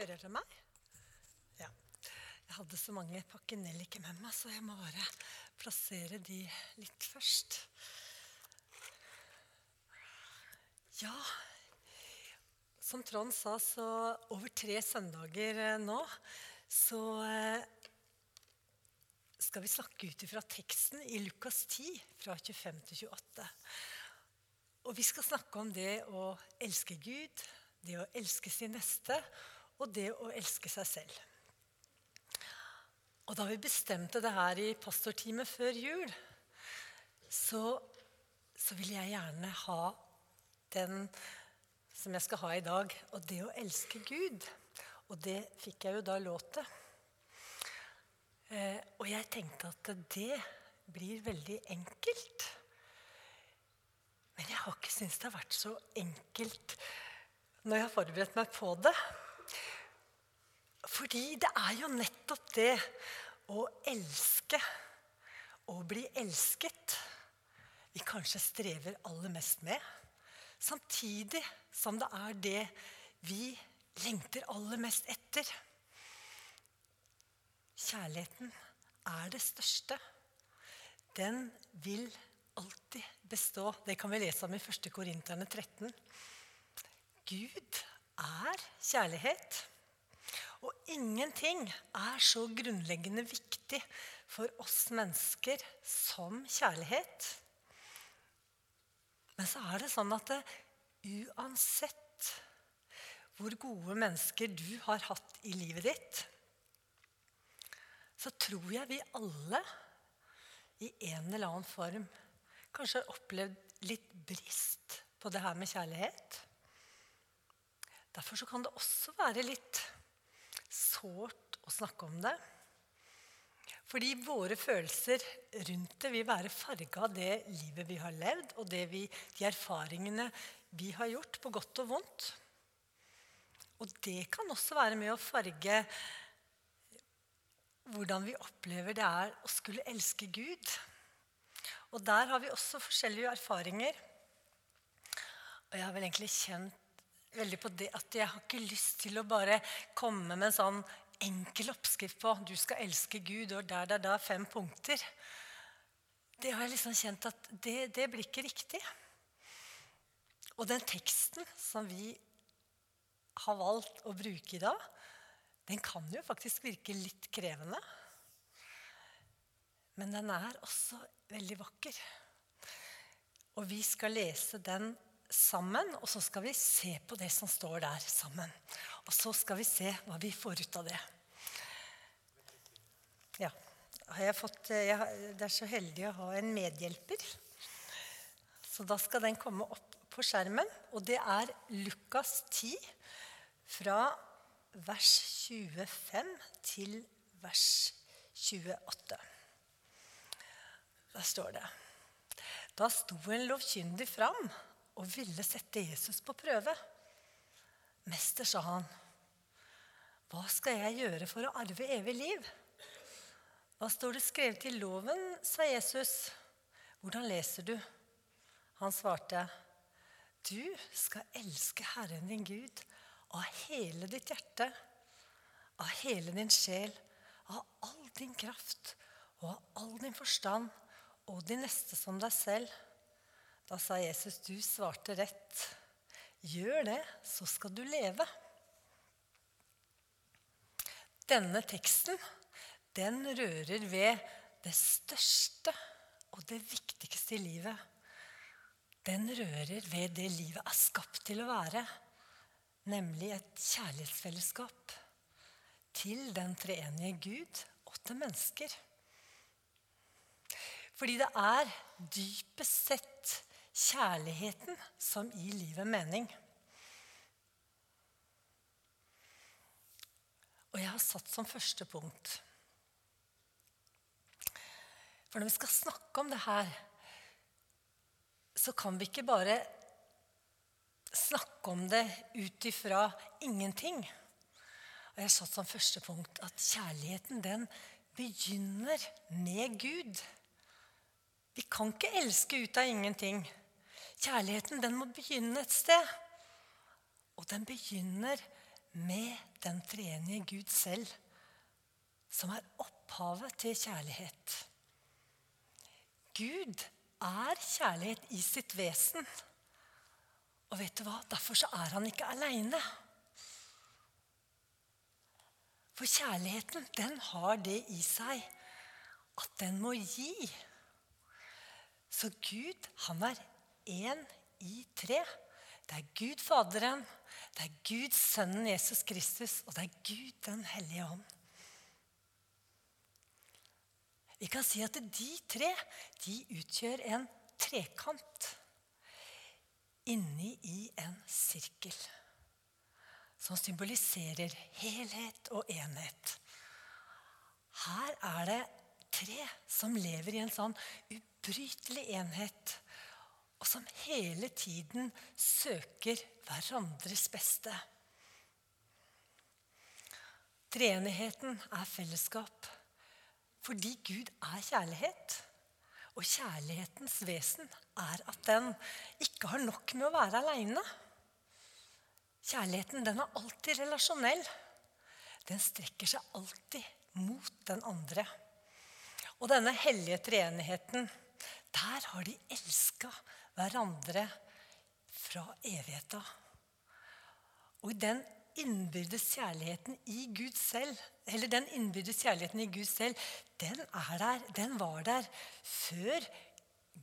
Hører dere meg? Ja. Jeg hadde så mange pakkenelliker med meg, så jeg må bare plassere de litt først. Ja, som Trond sa, så over tre søndager eh, nå så eh, skal vi snakke ut ifra teksten i Lukas 10, fra 25 til 28. Og vi skal snakke om det å elske Gud, det å elske sin neste og det å elske seg selv. Og da vi bestemte det her i pastorteamet før jul, så, så vil jeg gjerne ha den som jeg skal ha i dag, og det å elske Gud. Og det fikk jeg jo da lov til. Eh, og jeg tenkte at det blir veldig enkelt. Men jeg har ikke syntes det har vært så enkelt når jeg har forberedt meg på det. Fordi det er jo nettopp det å elske og bli elsket vi kanskje strever aller mest med. Samtidig som det er det vi lengter aller mest etter. Kjærligheten er det største. Den vil alltid bestå. Det kan vi lese om i 1. Korinterne 13. Gud er kjærlighet. Og ingenting er så grunnleggende viktig for oss mennesker som kjærlighet. Men så er det sånn at det, uansett hvor gode mennesker du har hatt i livet ditt, så tror jeg vi alle i en eller annen form kanskje har opplevd litt brist på det her med kjærlighet. Derfor kan det også være litt sårt å snakke om det. Fordi våre følelser rundt det vil være farga av det livet vi har levd, og vi, de erfaringene vi har gjort, på godt og vondt. Og det kan også være med å farge hvordan vi opplever det er å skulle elske Gud. Og der har vi også forskjellige erfaringer. Og jeg har vel egentlig kjent veldig på det at jeg har ikke lyst til å bare komme med en sånn enkel oppskrift på du skal elske Gud, og der, der, der, fem punkter. Det har jeg liksom kjent at det, det blir ikke riktig. Og den teksten som vi har valgt å bruke i dag, den kan jo faktisk virke litt krevende. Men den er også veldig vakker. Og vi skal lese den sammen, og så skal vi se på det som står der sammen. Og så skal vi se hva vi får ut av det. Ja. Jeg, fått, jeg er så heldig å ha en medhjelper. Så da skal den komme opp på skjermen. Og det er Lukas 10 fra vers 25 til vers 28. Der står det Da sto en lovkyndig fram og ville sette Jesus på prøve. Mester, sa han, hva skal jeg gjøre for å arve evig liv? Hva står det skrevet i loven, sa Jesus. Hvordan leser du? Han svarte, du skal elske Herren din Gud av hele ditt hjerte, av hele din sjel, av all din kraft og av all din forstand, og din neste som deg selv. Da sa Jesus, 'Du svarte rett. Gjør det, så skal du leve.' Denne teksten den rører ved det største og det viktigste i livet. Den rører ved det livet er skapt til å være, nemlig et kjærlighetsfellesskap til den treenige Gud og til mennesker. Fordi det er dypest sett kjærligheten som gir livet mening. Og jeg har satt som første punkt For når vi skal snakke om det her, så kan vi ikke bare snakke om det ut ifra ingenting. Og jeg har satt som første punkt at kjærligheten den begynner med Gud. Vi kan ikke elske ut av ingenting. Kjærligheten den må begynne et sted. Og den begynner med den treenige Gud selv, som er opphavet til kjærlighet. Gud er kjærlighet i sitt vesen. Og vet du hva? Derfor så er han ikke aleine. For kjærligheten, den har det i seg at den må gi. Så Gud, han er én i tre. Det er Gud Faderen, det er Gud Sønnen Jesus Kristus, og det er Gud Den hellige ånd. Vi kan si at de tre de utgjør en trekant inni i en sirkel. Som symboliserer helhet og enhet. Her er det tre som lever i en sånn ubrytelig enhet og som hele tiden søker hverandres beste. Treenigheten er fellesskap fordi Gud er kjærlighet. Og kjærlighetens vesen er at den ikke har nok med å være aleine. Kjærligheten den er alltid relasjonell. Den strekker seg alltid mot den andre. Og denne hellige treenigheten, der har de elska hverandre fra evigheta. Og den innbyrdes kjærligheten i Gud selv, eller den innbyrdes kjærligheten i Gud selv, den, er der, den var der før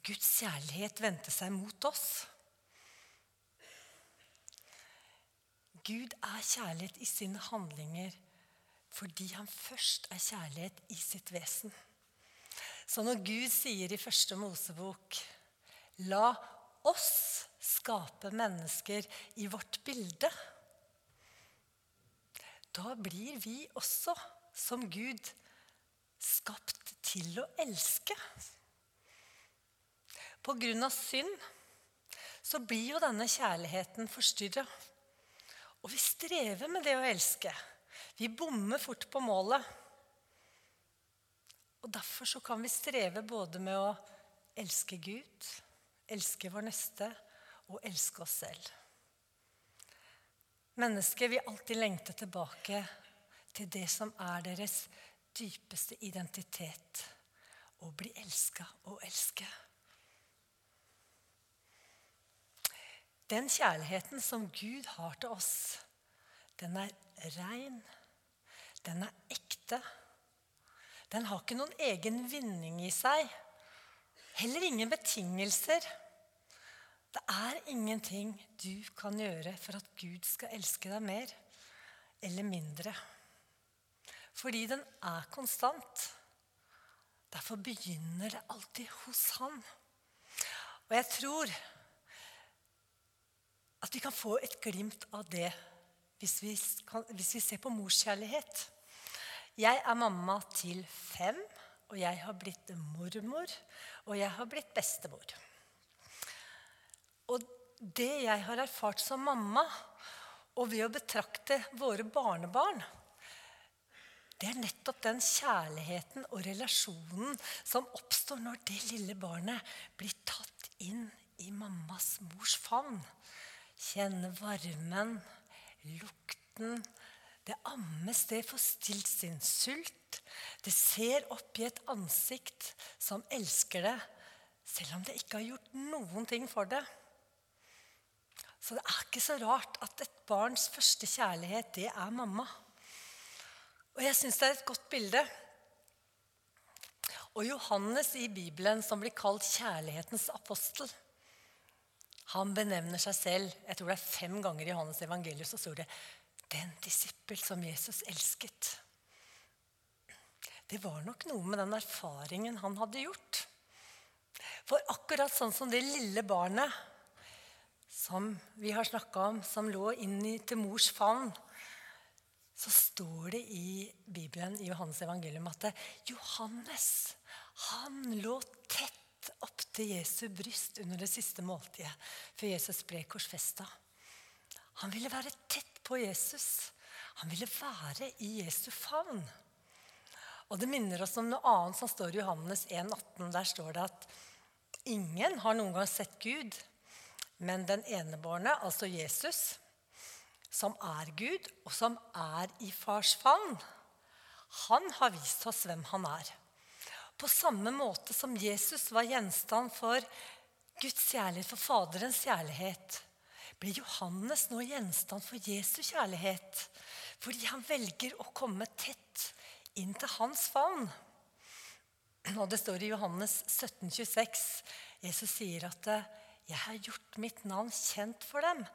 Guds kjærlighet vendte seg mot oss. Gud er kjærlighet i sine handlinger fordi han først er kjærlighet i sitt vesen. Så når Gud sier i første Mosebok La oss skape mennesker i vårt bilde. Da blir vi også, som Gud, skapt til å elske. På grunn av synd så blir jo denne kjærligheten forstyrra. Og vi strever med det å elske. Vi bommer fort på målet. Og Derfor så kan vi streve både med å elske Gud elske vår neste og elske oss selv. Mennesker vil alltid lengte tilbake til det som er deres dypeste identitet å bli elska og elske. Den kjærligheten som Gud har til oss, den er rein. Den er ekte. Den har ikke noen egen vinning i seg. Heller ingen betingelser. Det er ingenting du kan gjøre for at Gud skal elske deg mer eller mindre. Fordi den er konstant. Derfor begynner det alltid hos Han. Og jeg tror at vi kan få et glimt av det hvis vi, kan, hvis vi ser på morskjærlighet. Jeg er mamma til fem, og jeg har blitt mormor og jeg har blitt bestemor. Og det jeg har erfart som mamma, og ved å betrakte våre barnebarn, det er nettopp den kjærligheten og relasjonen som oppstår når det lille barnet blir tatt inn i mammas mors favn. Kjenne varmen, lukten. Det ammes, det får stilt sin sult. Det ser opp i et ansikt som elsker det, selv om det ikke har gjort noen ting for det. Så det er ikke så rart at et barns første kjærlighet, det er mamma. Og jeg syns det er et godt bilde. Og Johannes i Bibelen, som blir kalt kjærlighetens apostel, han benevner seg selv jeg tror det er fem ganger i Johannes evangelium, så står det 'den disippel som Jesus elsket'. Det var nok noe med den erfaringen han hadde gjort. For akkurat sånn som det lille barnet som vi har snakka om, som lå inn til mors favn, så står det i Bibelen i Johannes evangelium at Johannes han lå tett opp til Jesu bryst under det siste måltidet før Jesus ble korsfesta. Han ville være tett på Jesus. Han ville være i Jesu favn. Og det minner oss om noe annet som står i Johannes 1,18. Der står det at ingen har noen gang sett Gud, men den enebårne, altså Jesus, som er Gud, og som er i fars favn, han har vist oss hvem han er. På samme måte som Jesus var gjenstand for Guds kjærlighet, for Faderens kjærlighet, blir Johannes nå gjenstand for Jesu kjærlighet. Fordi han velger å komme tett inn til hans favn. Og Det står i Johannes 17, 26. Jesus sier at 'jeg har gjort mitt navn kjent for dem'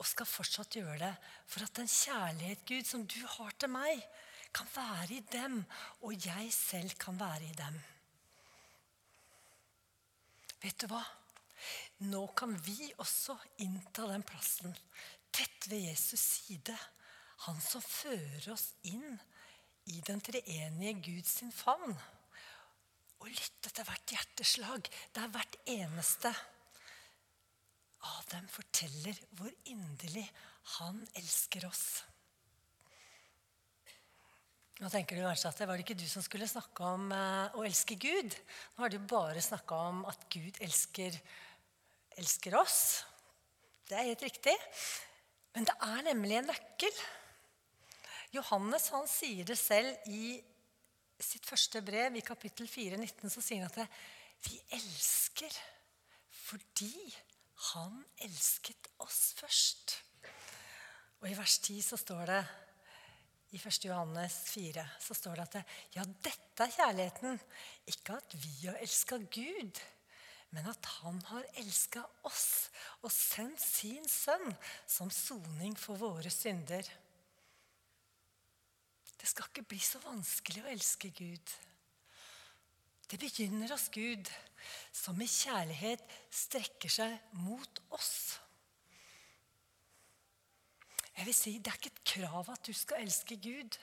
og skal fortsatt gjøre det for at den kjærlighet, Gud, som du har til meg, kan være i dem, og jeg selv kan være i dem. Vet du hva? Nå kan vi også innta den plassen tett ved Jesus side. Han som fører oss inn i den treenige Guds favn. Og lytte til hvert hjerteslag. Det er hvert eneste av dem forteller hvor inderlig han elsker oss. Nå tenker du kanskje at det var det ikke du som skulle snakke om uh, å elske Gud. Nå har du bare snakka om at Gud elsker, elsker oss. Det er helt riktig. Men det er nemlig en nøkkel. Johannes han sier det selv i sitt første brev, i kapittel 4, 19, så sier han at vi elsker fordi han elsket oss først. Og i vers 10 så står det i 1. Johannes 4 så står det at ja, dette er kjærligheten. Ikke at vi har elska Gud, men at Han har elska oss og sendt sin sønn som soning for våre synder. Det skal ikke bli så vanskelig å elske Gud. Det begynner hos Gud, som i kjærlighet strekker seg mot oss. Jeg vil si, Det er ikke et krav at du skal elske Gud.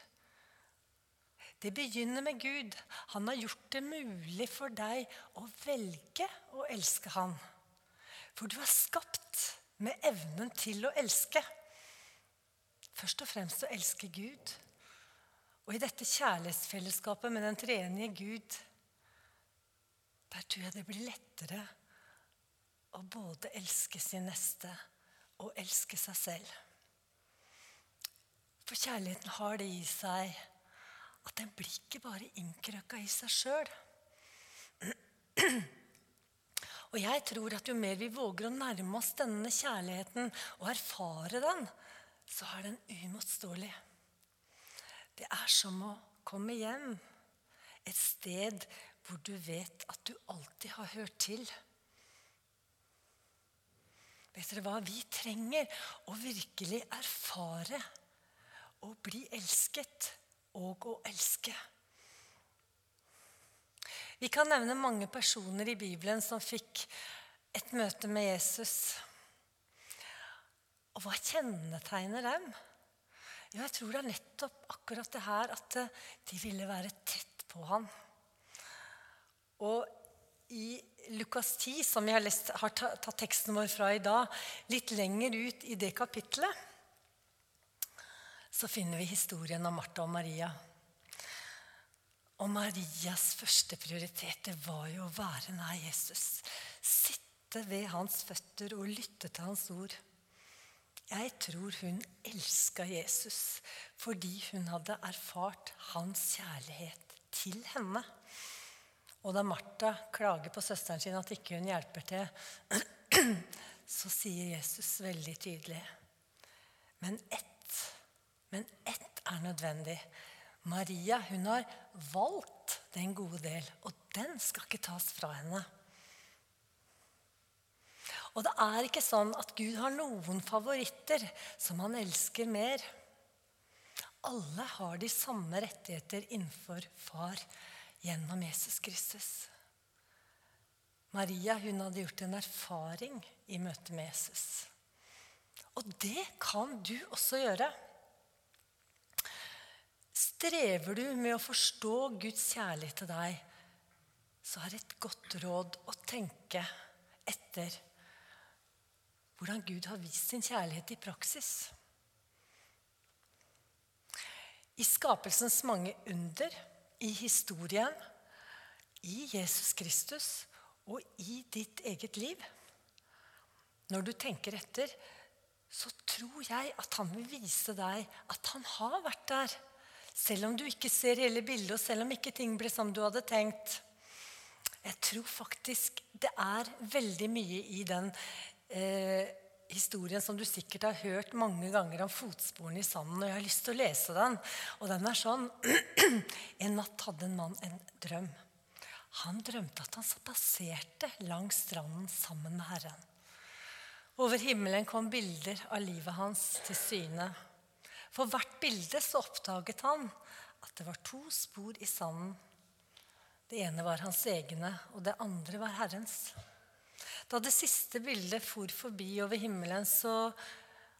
Det begynner med Gud. Han har gjort det mulig for deg å velge å elske Han. For du er skapt med evnen til å elske. Først og fremst å elske Gud. Og i dette kjærlighetsfellesskapet med den treenige Gud der tror jeg det blir lettere å både elske sin neste og elske seg selv. For kjærligheten har det i seg at den blir ikke bare innkrøkka i seg sjøl. Og jeg tror at jo mer vi våger å nærme oss denne kjærligheten og erfare den, så er den uimotståelig. Det er som å komme hjem. Et sted hvor du vet at du alltid har hørt til. Vet dere hva? Vi trenger å virkelig erfare å bli elsket og å elske. Vi kan nevne mange personer i Bibelen som fikk et møte med Jesus. Og hva kjennetegner dem? Jo, jeg tror det er nettopp akkurat det her at de ville være tett på ham. Og i Lukas 10, som vi har, lest, har tatt teksten vår fra i dag, litt lenger ut i det kapitlet, så finner vi historien om Martha og Maria. Og Marias første prioritet det var jo å være nær Jesus. Sitte ved hans føtter og lytte til hans ord. Jeg tror hun elska Jesus fordi hun hadde erfart hans kjærlighet til henne. Og da Martha klager på søsteren sin at ikke hun hjelper til, så sier Jesus veldig tydelig Men ett, men ett er nødvendig. Maria hun har valgt den gode del, og den skal ikke tas fra henne. Og det er ikke sånn at Gud har noen favoritter som han elsker mer. Alle har de samme rettigheter innenfor far gjennom Jesus Kristus. Maria hun hadde gjort en erfaring i møte med Jesus. Og det kan du også gjøre. Strever du med å forstå Guds kjærlighet til deg, så er et godt råd å tenke etter hvordan Gud har vist sin kjærlighet i praksis. I skapelsens mange under i historien, i Jesus Kristus og i ditt eget liv. Når du tenker etter, så tror jeg at han vil vise deg at han har vært der. Selv om du ikke ser hele bildet, og selv om ikke ting ble som du hadde tenkt. Jeg tror faktisk det er veldig mye i den eh, historien som du sikkert har hørt mange ganger om fotsporene i sanden. Og jeg har lyst til å lese den. Og den er sånn En natt hadde en mann en drøm. Han drømte at han spaserte langs stranden sammen med Herren. Over himmelen kom bilder av livet hans til syne. For hvert bilde så oppdaget han at det var to spor i sanden. Det ene var hans egne, og det andre var Herrens. Da det siste bildet for forbi over himmelen, så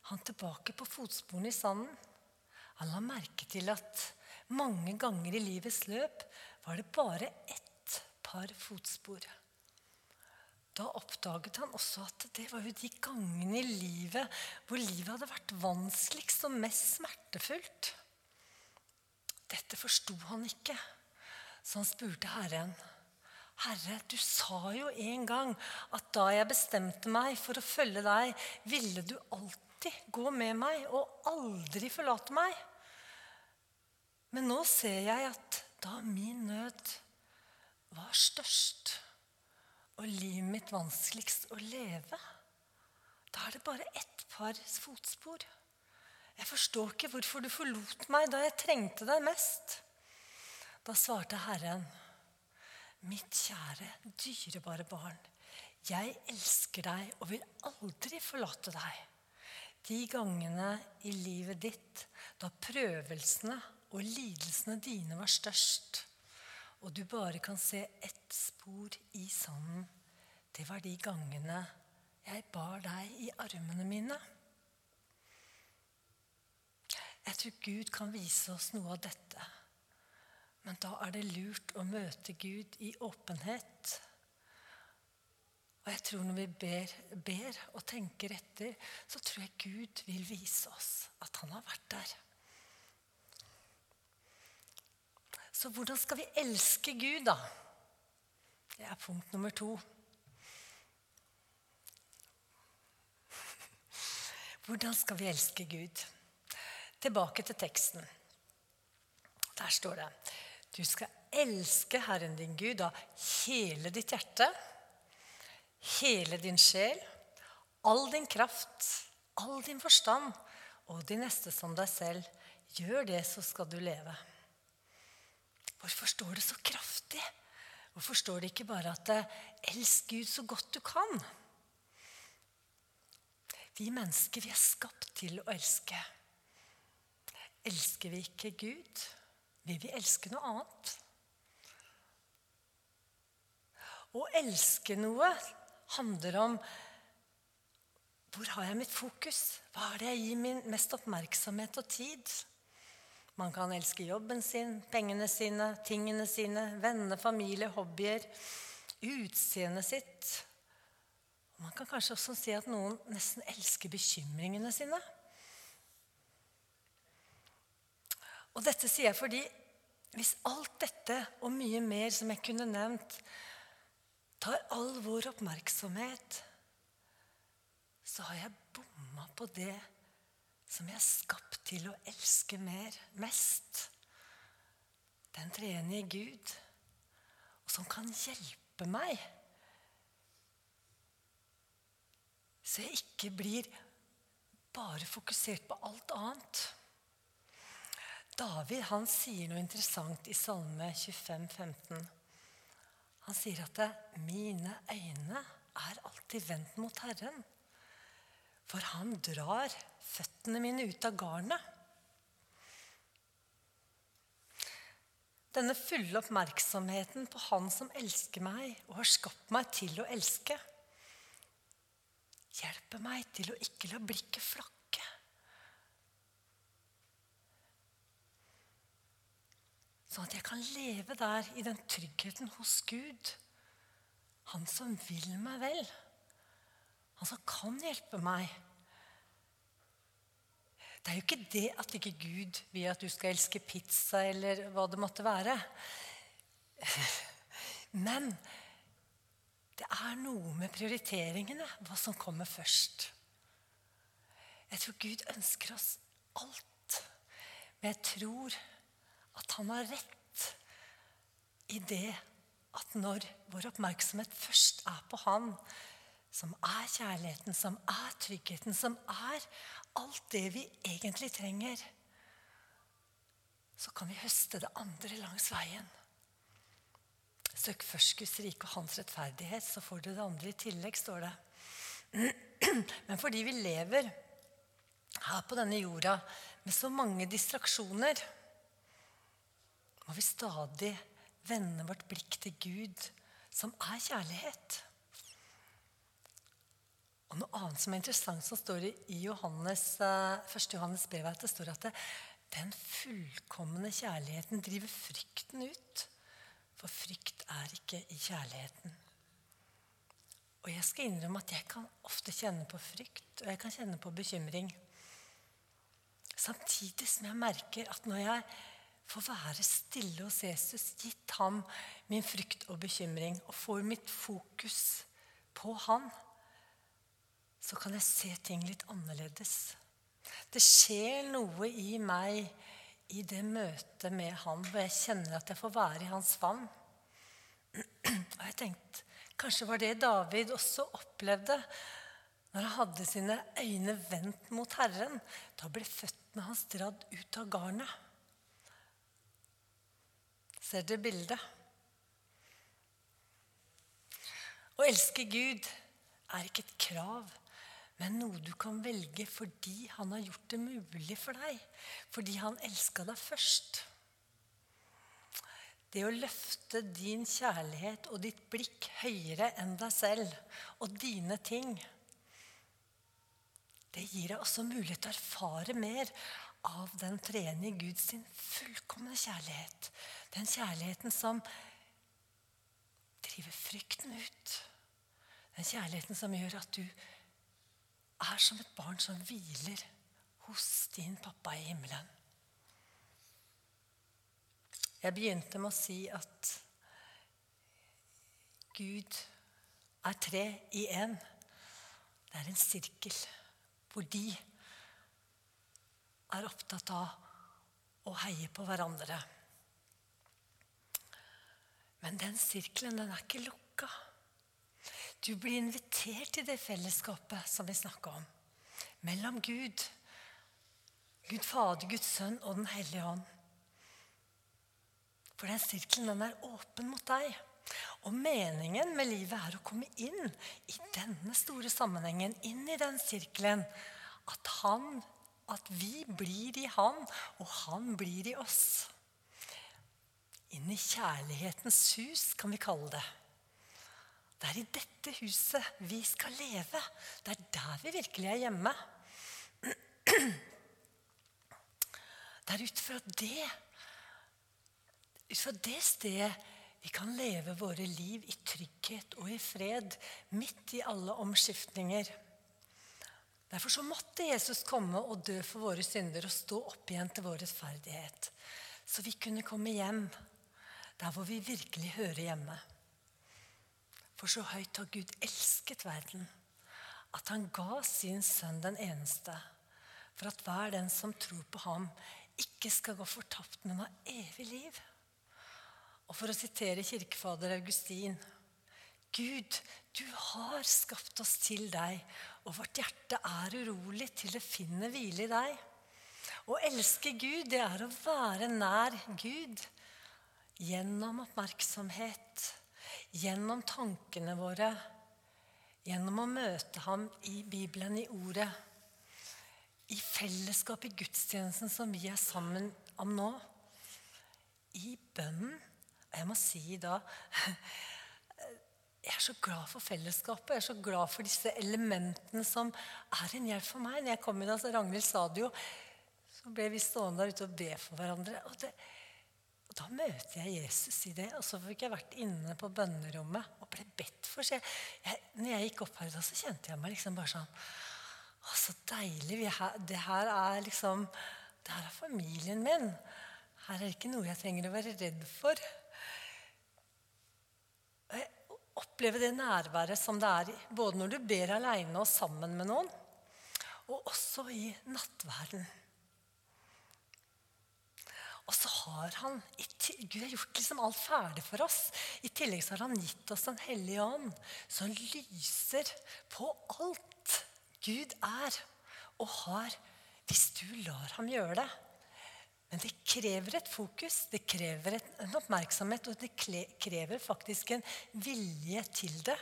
han tilbake på fotsporene i sanden. Han la merke til at mange ganger i livets løp var det bare ett par fotspor. Da oppdaget han også at det var jo de gangene i livet hvor livet hadde vært vanskeligst og mest smertefullt. Dette forsto han ikke, så han spurte Herren. Herre, du sa jo en gang at da jeg bestemte meg for å følge deg, ville du alltid gå med meg og aldri forlate meg. Men nå ser jeg at da min nød var størst og livet mitt vanskeligst å leve, da er det bare ett par fotspor. Jeg forstår ikke hvorfor du forlot meg da jeg trengte deg mest. Da svarte Herren, mitt kjære, dyrebare barn, jeg elsker deg og vil aldri forlate deg. De gangene i livet ditt da prøvelsene og lidelsene dine var størst, og du bare kan se ett spor i sanden, det var de gangene jeg bar deg i armene mine. Jeg tror Gud kan vise oss noe av dette. Men da er det lurt å møte Gud i åpenhet. Og jeg tror når vi ber, ber og tenker etter, så tror jeg Gud vil vise oss at han har vært der. Så hvordan skal vi elske Gud, da? Det er punkt nummer to. Hvordan skal vi elske Gud? Tilbake til teksten. Der står det Du skal elske Herren din Gud av hele ditt hjerte, hele din sjel, all din kraft, all din forstand og de neste som deg selv. Gjør det, så skal du leve. Hvorfor står det så kraftig? Hvorfor står det ikke bare at eh, 'elsk Gud så godt du kan'? Vi mennesker vi er skapt til å elske. Elsker vi ikke Gud, vil vi elske noe annet. Å elske noe handler om hvor har jeg mitt fokus? Hva er det jeg gir min mest oppmerksomhet og tid? Man kan elske jobben sin, pengene sine, tingene sine, venner, familie, hobbyer, utseendet sitt. Man kan kanskje også si at noen nesten elsker bekymringene sine. Og dette sier jeg fordi hvis alt dette og mye mer som jeg kunne nevnt, tar all vår oppmerksomhet, så har jeg bomma på det som jeg er skapt til å elske mer, mest. Den treenige Gud, og som kan hjelpe meg. Så jeg ikke blir bare fokusert på alt annet. David han sier noe interessant i Salme 25, 15. Han sier at 'mine øyne er alltid vendt mot Herren'. For han drar føttene mine ut av garnet. Denne fulle oppmerksomheten på Han som elsker meg og har skapt meg til å elske, hjelper meg til å ikke la blikket flakke. Sånn at jeg kan leve der i den tryggheten hos Gud. Han som vil meg vel. Han som kan hjelpe meg. Det er jo ikke det at ikke Gud vil at du skal elske pizza eller hva det måtte være. Men det er noe med prioriteringene, hva som kommer først. Jeg tror Gud ønsker oss alt. Men jeg tror at han har rett i det at når vår oppmerksomhet først er på Han, som er kjærligheten, som er tryggheten, som er alt det vi egentlig trenger, så kan vi høste det andre langs veien. Søk først Guds rike og hans rettferdighet, så får du det andre i tillegg, står det. Men fordi vi lever her på denne jorda med så mange distraksjoner, må vi stadig vende vårt blikk til Gud, som er kjærlighet. Og Noe annet som er interessant, som står i Johannes, 1. Eh, Johannes brev, det står at det, den fullkomne kjærligheten driver frykten ut. For frykt er ikke i kjærligheten. Og jeg skal innrømme at jeg kan ofte kjenne på frykt, og jeg kan kjenne på bekymring. Samtidig som jeg merker at når jeg får være stille hos Jesus, gitt ham min frykt og bekymring, og får mitt fokus på han, så kan jeg se ting litt annerledes. Det skjer noe i meg i det møtet med han, hvor jeg kjenner at jeg får være i hans favn. Og jeg tenkte, Kanskje var det David også opplevde når han hadde sine øyne vendt mot Herren. Da ble føttene hans dratt ut av garnet. Ser dere bildet? Å elske Gud er ikke et krav, men noe du kan velge fordi han har gjort det mulig for deg. Fordi han elska deg først. Det å løfte din kjærlighet og ditt blikk høyere enn deg selv og dine ting, det gir deg også mulighet til å erfare mer av den treenige Gud sin fullkomne kjærlighet. Den kjærligheten som driver frykten ut. Den kjærligheten som gjør at du er som et barn som hviler hos din pappa i himmelen. Jeg begynte med å si at Gud er tre i én. Det er en sirkel hvor de er opptatt av å heie på hverandre. Men den sirkelen, den er ikke lukka. Du blir invitert til det fellesskapet som vi snakka om. Mellom Gud, Gud Fader, Guds Sønn og Den hellige ånd. For den sirkelen den er åpen mot deg. Og meningen med livet er å komme inn i denne store sammenhengen, inn i den sirkelen. At, han, at vi blir i han, og han blir i oss. Inn i kjærlighetens hus, kan vi kalle det. Det er i dette huset vi skal leve. Det er der vi virkelig er hjemme. Det er ut fra det ut fra det stedet vi kan leve våre liv i trygghet og i fred midt i alle omskiftninger. Derfor så måtte Jesus komme og dø for våre synder og stå opp igjen til vår rettferdighet. Så vi kunne komme hjem der hvor vi virkelig hører hjemme. For så høyt har Gud elsket verden, at han ga sin sønn den eneste, for at hver den som tror på ham, ikke skal gå fortapt, men ha evig liv. Og for å sitere kirkefader Augustin Gud, du har skapt oss til deg, og vårt hjerte er urolig til det finner hvile i deg. Å elske Gud, det er å være nær Gud. Gjennom oppmerksomhet, gjennom tankene våre, gjennom å møte ham i Bibelen, i Ordet, i fellesskap i gudstjenesten som vi er sammen om nå, i bønnen. Og Jeg må si da Jeg er så glad for fellesskapet. Jeg er så glad for disse elementene som er en hjelp for meg. Når jeg kom inn, altså Ragnhild sa det jo, så ble vi stående der ute og be for hverandre. og det da møter jeg Jesus i det. Og så fikk jeg vært inne på bønnerommet og ble bedt for. Så jeg, jeg, når jeg gikk opp her, da, så kjente jeg meg liksom bare sånn Å, så deilig. Her, det her er liksom Det her er familien min. Her er det ikke noe jeg trenger å være redd for. Og jeg opplever det nærværet som det er både når du ber aleine og sammen med noen, og også i nattverden. Og så har han, Gud har gjort liksom alt ferdig for oss. I tillegg så har han gitt oss Den hellige ånd, som lyser på alt Gud er og har, hvis du lar ham gjøre det. Men det krever et fokus, det krever en oppmerksomhet, og det krever faktisk en vilje til det.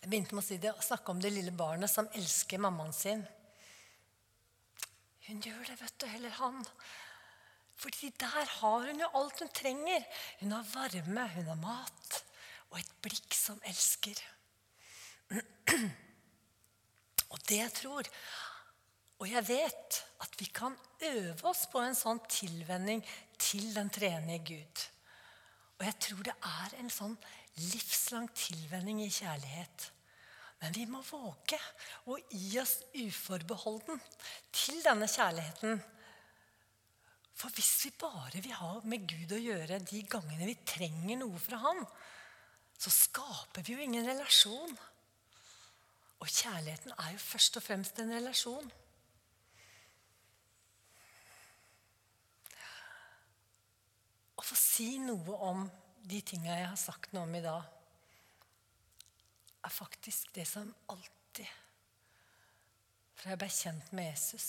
Jeg begynte med å si det, snakke om det lille barnet som elsker mammaen sin. Hun gjør det, vet du, heller han. Fordi der har hun jo alt hun trenger. Hun har varme, hun har mat og et blikk som elsker. Og det jeg tror, og jeg vet at vi kan øve oss på en sånn tilvenning til den trenige Gud. Og jeg tror det er en sånn livslang tilvenning i kjærlighet. Men vi må våge å gi oss uforbeholden til denne kjærligheten. For hvis vi bare vil ha med Gud å gjøre de gangene vi trenger noe fra Han, så skaper vi jo ingen relasjon. Og kjærligheten er jo først og fremst en relasjon. Å få si noe om de tinga jeg har sagt noe om i dag, er faktisk det som alltid Fra jeg ble kjent med Jesus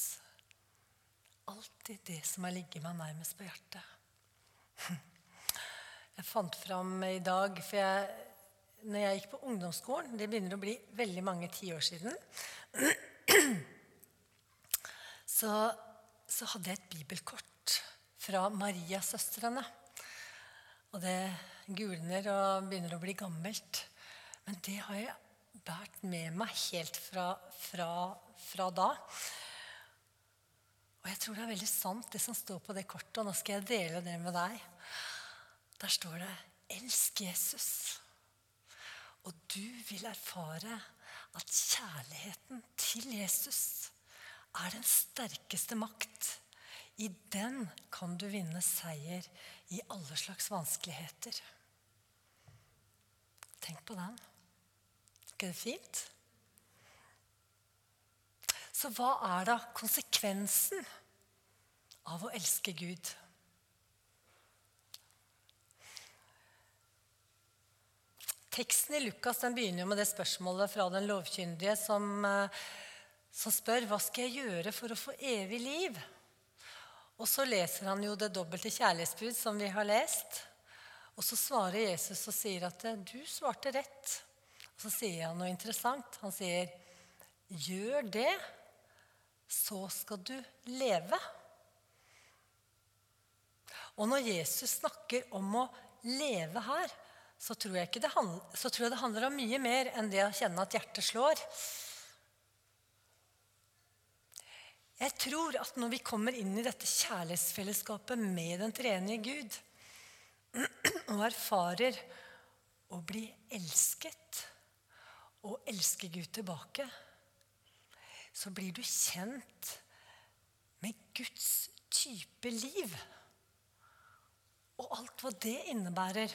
Alltid det som har ligget meg nærmest på hjertet. Jeg fant fram i dag For jeg, når jeg gikk på ungdomsskolen Det begynner å bli veldig mange tiår siden. Så, så hadde jeg et bibelkort fra Mariasøstrene. Og det gulner og begynner å bli gammelt. Men det har jeg båret med meg helt fra, fra, fra, da. Og jeg tror det er veldig sant, det som står på det kortet. Og nå skal jeg dele det med deg. Der står det 'Elsk Jesus'. Og du vil erfare at kjærligheten til Jesus er den sterkeste makt. I den kan du vinne seier i alle slags vanskeligheter. Tenk på den. Ikke det fint? Så hva er da konsekvensen av å elske Gud? Teksten i Lukas den begynner jo med det spørsmålet fra den lovkyndige som, eh, som spør hva skal jeg gjøre for å få evig liv. Og så leser han jo det dobbelte kjærlighetsbud som vi har lest. Og så svarer Jesus og sier at du svarte rett. Så sier han noe interessant. Han sier, 'Gjør det, så skal du leve'. Og når Jesus snakker om å leve her, så tror jeg, det, så tror jeg det handler om mye mer enn det å kjenne at hjertet slår. Jeg tror at når vi kommer inn i dette kjærlighetsfellesskapet med den trenige Gud, og erfarer å bli elsket og elske Gud tilbake, så blir du kjent med Guds type liv. Og alt hva det innebærer.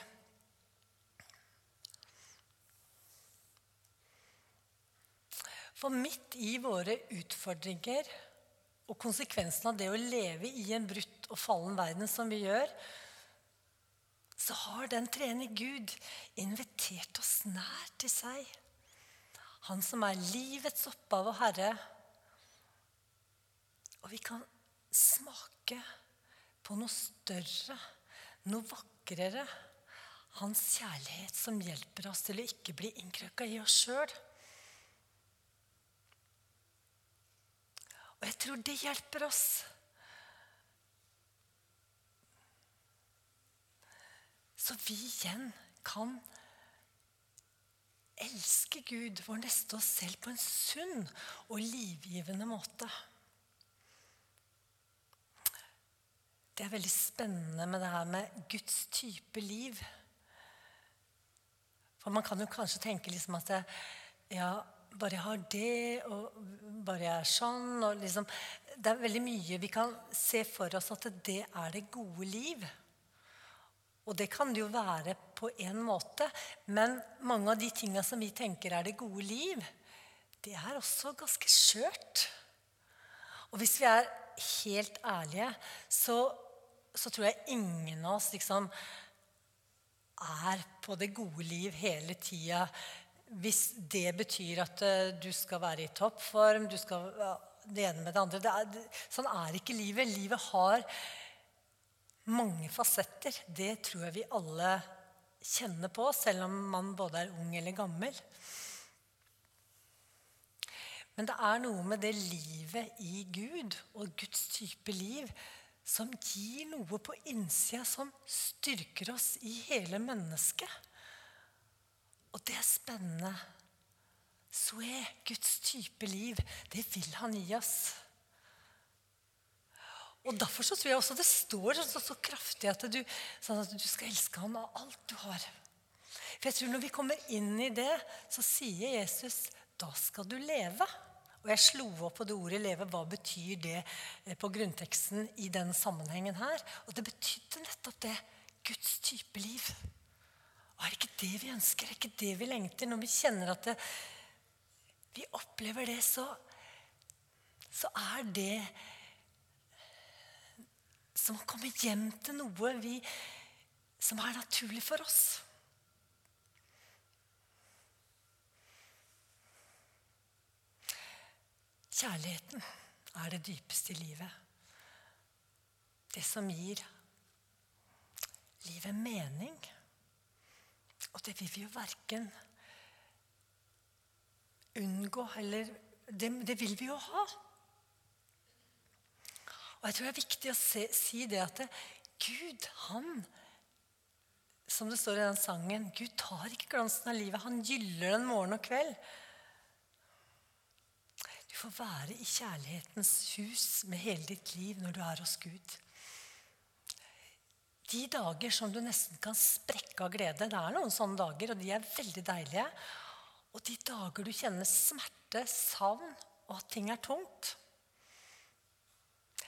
For midt i våre utfordringer og konsekvensen av det å leve i en brutt og fallen verden som vi gjør, så har den trene Gud invitert oss nær til seg. Han som er livets opphav og herre. Og vi kan smake på noe større, noe vakrere. Hans kjærlighet som hjelper oss til å ikke bli innkrøkka i oss sjøl. Og jeg tror det hjelper oss Så vi igjen kan elske Gud, vår neste oss selv, på en sunn og livgivende måte. Det er veldig spennende med det her med Guds type liv. For man kan jo kanskje tenke liksom at ja, bare jeg har det, og bare jeg er sånn og liksom, Det er veldig mye vi kan se for oss at det er det gode liv. Og det kan det jo være på en måte. Men mange av de tinga som vi tenker er det gode liv, det er også ganske skjørt. Og hvis vi er helt ærlige, så, så tror jeg ingen av oss liksom er på det gode liv hele tida. Hvis det betyr at uh, du skal være i toppform, du skal det ene med det andre det er, Sånn er ikke livet. Livet har mange fasetter. Det tror jeg vi alle kjenner på, selv om man både er ung eller gammel. Men det er noe med det livet i Gud og Guds type liv som gir noe på innsida som styrker oss i hele mennesket. Og det er spennende. Så er Guds type liv. Det vil han gi oss. Og Derfor så tror jeg også det står så, så kraftig at du, sånn at du skal elske ham av alt du har. For jeg tror Når vi kommer inn i det, så sier Jesus da skal du leve. Og jeg slo opp på det ordet 'leve'. Hva betyr det eh, på grunnteksten i den sammenhengen her? Og det betydde nettopp det. Guds type liv. Og er det ikke det vi ønsker? Er det ikke det vi lengter? Når vi kjenner at det, vi opplever det, så, så er det som å komme hjem til noe vi, som er naturlig for oss. Kjærligheten er det dypeste i livet. Det som gir livet mening. Og det vil vi jo verken unngå eller det, det vil vi jo ha. Og jeg tror det er viktig å se, si det at det, Gud, han Som det står i den sangen Gud tar ikke glansen av livet. Han gyller den morgen og kveld. Du får være i kjærlighetens hus med hele ditt liv når du er hos Gud. De dager som du nesten kan sprekke av glede Det er noen sånne dager, og de er veldig deilige. Og de dager du kjenner smerte, savn, og at ting er tungt.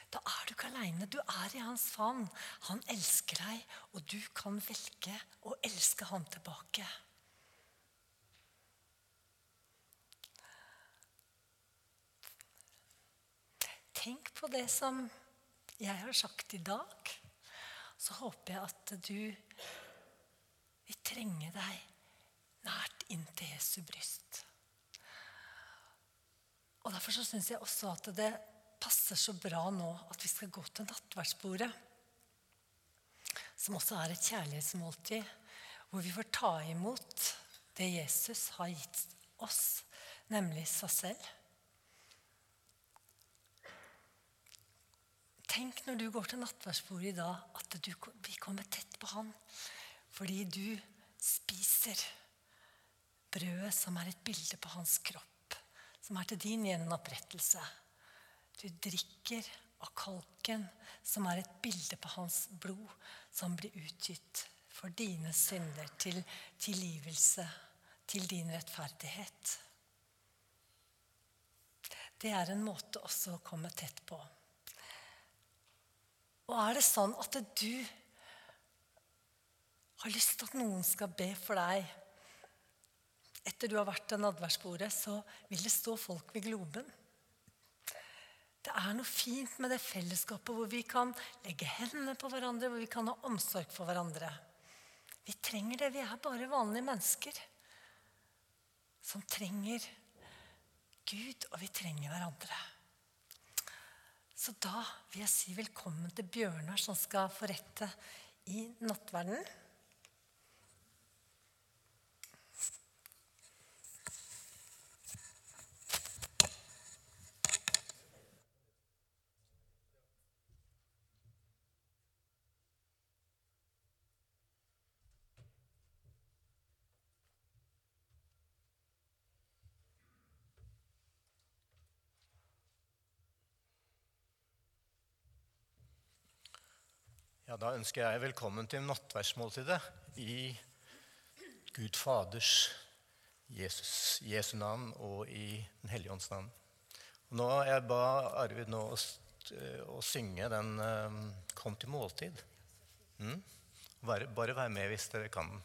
Da er du ikke aleine. Du er i hans favn. Han elsker deg, og du kan velge å elske ham tilbake. Tenk på det som jeg har sagt i dag. Så håper jeg at du vil trenge deg nært inn til Jesu bryst. Og Derfor så syns jeg også at det passer så bra nå at vi skal gå til nattverdsbordet. Som også er et kjærlighetsmåltid, hvor vi får ta imot det Jesus har gitt oss, nemlig seg selv. Tenk når du går til nattverdsbordet i dag, at du, vi kommer tett på Han. Fordi du spiser brødet som er et bilde på hans kropp, som er til din gjenopprettelse. Du drikker av kalken, som er et bilde på hans blod, som blir utgitt for dine synder, til tilgivelse, til din rettferdighet. Det er en måte også å komme tett på. Og er det sånn at du har lyst til at noen skal be for deg etter du har vært til nadværsbordet, så vil det stå folk ved globen. Det er noe fint med det fellesskapet hvor vi kan legge hendene på hverandre, hvor vi kan ha omsorg for hverandre. Vi trenger det. Vi er bare vanlige mennesker som trenger Gud, og vi trenger hverandre. Så da vil jeg si velkommen til Bjørnar, som skal forrette i nattverden. Ja, Da ønsker jeg velkommen til nattverdsmåltidet i Gud Faders, Jesus, Jesu navn og i Den hellige ånds navn. Nå, Jeg ba Arvid nå å, å synge den um, 'Kom til måltid'. Mm? Bare, bare vær med hvis dere kan den.